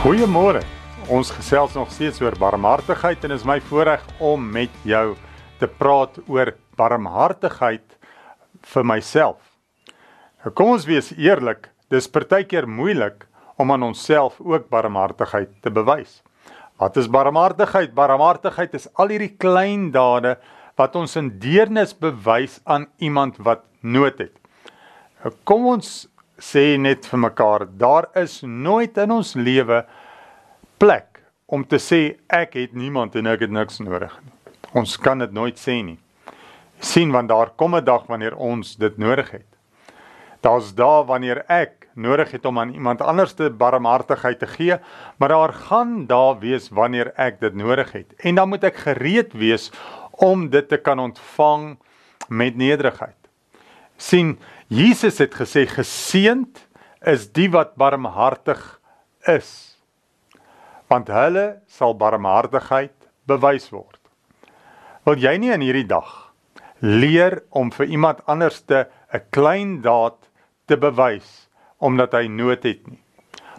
Goeiemôre. Ons gesels nog steeds oor barmhartigheid en is my voorreg om met jou te praat oor barmhartigheid vir myself. Nou kom ons wees eerlik, dis partykeer moeilik om aan onsself ook barmhartigheid te bewys. Wat is barmhartigheid? Barmhartigheid is al hierdie klein dade wat ons in deernis bewys aan iemand wat nood het. Kom ons sê net vir mekaar, daar is nooit in ons lewe plek om te sê ek het niemand en ek het niks nodig nie. Ons kan dit nooit sê nie. sien want daar kom 'n dag wanneer ons dit nodig het. Daar's dae wanneer ek nodig het om aan iemand anders te barmhartigheid te gee, maar daar gaan dae wees wanneer ek dit nodig het. En dan moet ek gereed wees om dit te kan ontvang met nederigheid. sien Jesus het gesê geseend is die wat barmhartig is want hulle sal barmhartigheid bewys word. Wil jy nie in hierdie dag leer om vir iemand anders te 'n klein daad te bewys omdat hy nood het nie.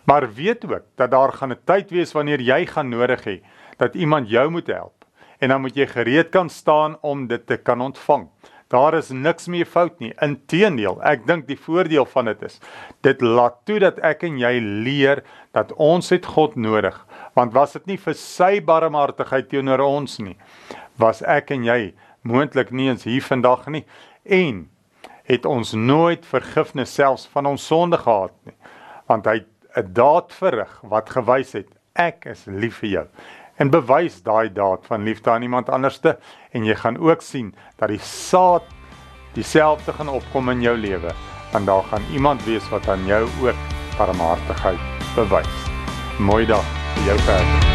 Maar weet ook dat daar gaan 'n tyd wees wanneer jy gaan nodig hê dat iemand jou moet help en dan moet jy gereed kan staan om dit te kan ontvang. Daar is niks meer fout nie. Inteendeel, ek dink die voordeel van dit is dit laat toe dat ek en jy leer dat ons het God nodig. Want was dit nie vir sy barmhartigheid teenoor ons nie, was ek en jy moontlik nie eens hier vandag nie en het ons nooit vergifnis selfs van ons sonde gehad nie. Want hy 'n daad verrig wat gewys het ek is lief vir jou en bewys daai daad van liefde aan iemand anderste en jy gaan ook sien dat die saad dieselfde gaan opkom in jou lewe want daar gaan iemand wees wat aan jou ook barmhartigheid bewys. Mooi dag vir jou verder.